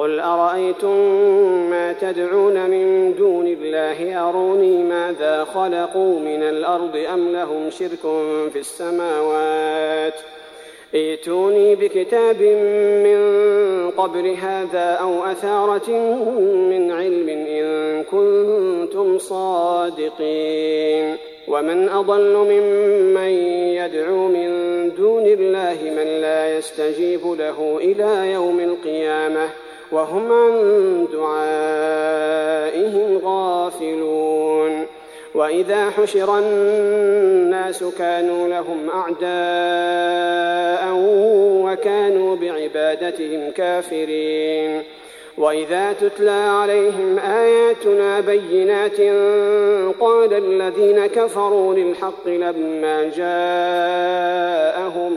قل أرأيتم ما تدعون من دون الله؟ أروني ماذا خلقوا من الأرض أم لهم شرك في السماوات؟ ائتوني بكتاب من قبل هذا أو أثارة من علم إن كنتم صادقين. ومن أضل ممن يدعو من دون الله من لا يستجيب له إلى يوم القيامة. وهم عن دعائهم غافلون. وإذا حشر الناس كانوا لهم أعداء وكانوا بعبادتهم كافرين. وإذا تتلى عليهم آياتنا بينات قال الذين كفروا للحق لما جاءهم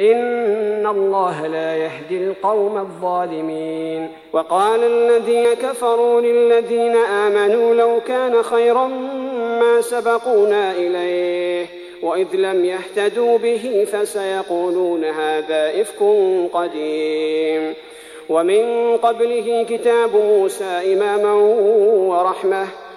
إن الله لا يهدي القوم الظالمين. وقال الذين كفروا للذين آمنوا لو كان خيرا ما سبقونا إليه وإذ لم يهتدوا به فسيقولون هذا إفك قديم. ومن قبله كتاب موسى إماما ورحمة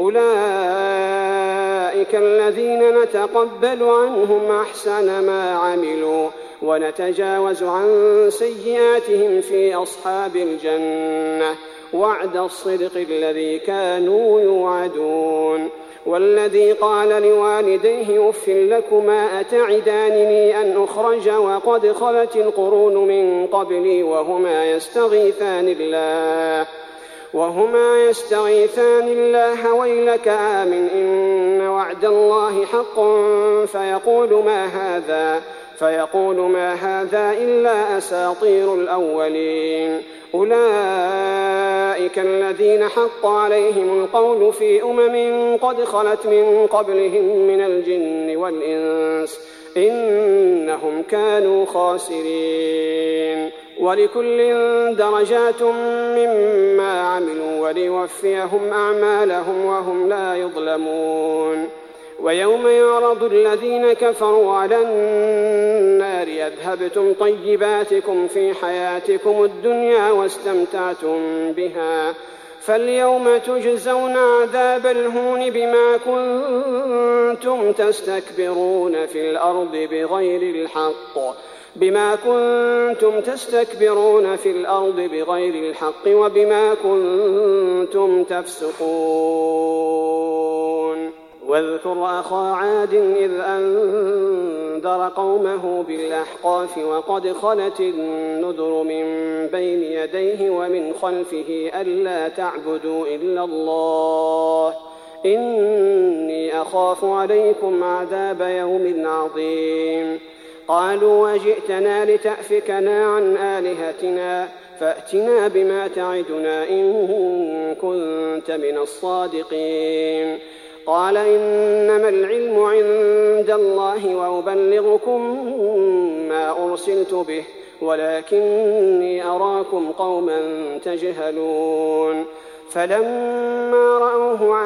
أولئك الذين نتقبل عنهم أحسن ما عملوا ونتجاوز عن سيئاتهم في أصحاب الجنة وعد الصدق الذي كانوا يوعدون والذي قال لوالديه أف لكما أتعدانني أن أخرج وقد خلت القرون من قبلي وهما يستغيثان الله وهما يستغيثان الله ويلك آمن إن وعد الله حق فيقول ما هذا فيقول ما هذا إلا أساطير الأولين. أولئك الذين حق عليهم القول في أمم قد خلت من قبلهم من الجن والإنس إنهم كانوا خاسرين. ولكل درجات مما عملوا وليوفيهم أعمالهم وهم لا يظلمون. ويوم يعرض الذين كفروا على النار يذهبتم طيباتكم في حياتكم الدنيا واستمتعتم بها. فاليوم تجزون عذاب الهون بما كنتم تستكبرون في الأرض بغير الحق. بما كنتم تستكبرون في الأرض بغير الحق وبما كنتم تفسقون. واذكر أخا عاد إذ أنذر قومه بالأحقاف وقد خلت النذر من بين يديه ومن خلفه ألا تعبدوا إلا الله. إني أخاف عليكم عذاب يوم عظيم. قالوا وجئتنا لتأفكنا عن آلهتنا فأتنا بما تعدنا إن كنت من الصادقين. قال إنما العلم عند الله وأبلغكم ما أرسلت به ولكني أراكم قوما تجهلون. فلما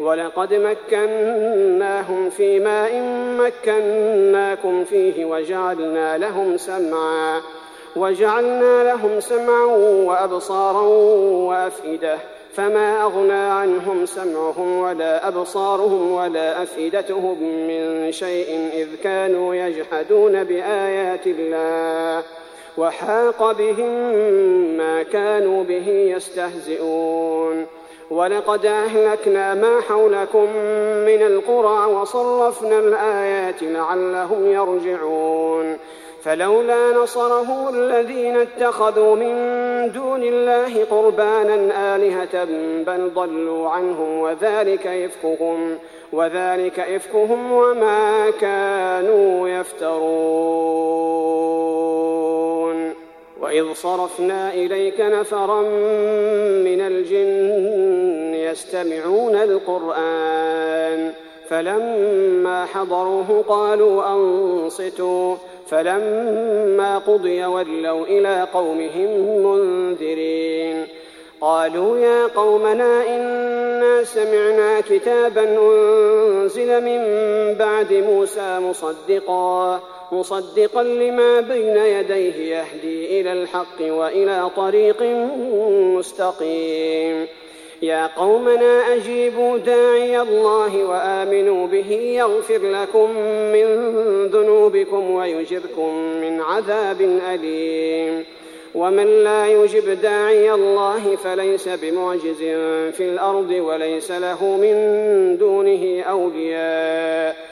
ولقد مكناهم في ماء مكناكم فيه وجعلنا لهم سمعا وجعلنا لهم سمعا وأبصارا وأفئدة فما أغنى عنهم سمعهم ولا أبصارهم ولا أفئدتهم من شيء إذ كانوا يجحدون بآيات الله وحاق بهم ما كانوا به يستهزئون. ولقد أهلكنا ما حولكم من القرى وصرفنا الآيات لعلهم يرجعون. فلولا نصره الذين اتخذوا من دون الله قربانا آلهة بل ضلوا عنهم وذلك إفكهم وذلك إفكهم وما كانوا يفترون. وإذ صرفنا إليك نفرا من الجن يستمعون القرآن فلما حضروه قالوا أنصتوا فلما قضي ولوا إلى قومهم منذرين قالوا يا قومنا إنا سمعنا كتابا أنزل من بعد موسى مصدقا مصدقا لما بين يديه يهدي إلى الحق وإلى طريق مستقيم. يا قومنا أجيبوا داعي الله وآمنوا به يغفر لكم من ذنوبكم ويجركم من عذاب أليم. ومن لا يجب داعي الله فليس بمعجز في الأرض وليس له من دونه أولياء.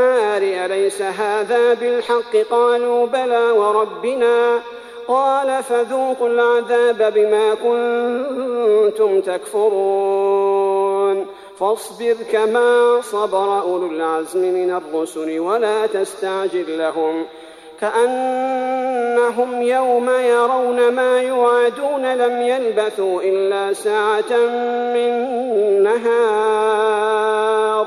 النار أليس هذا بالحق؟ قالوا بلى وربنا. قال فذوقوا العذاب بما كنتم تكفرون. فاصبر كما صبر أولو العزم من الرسل ولا تستعجل لهم. كأنهم يوم يرون ما يوعدون لم يلبثوا إلا ساعة من نهار.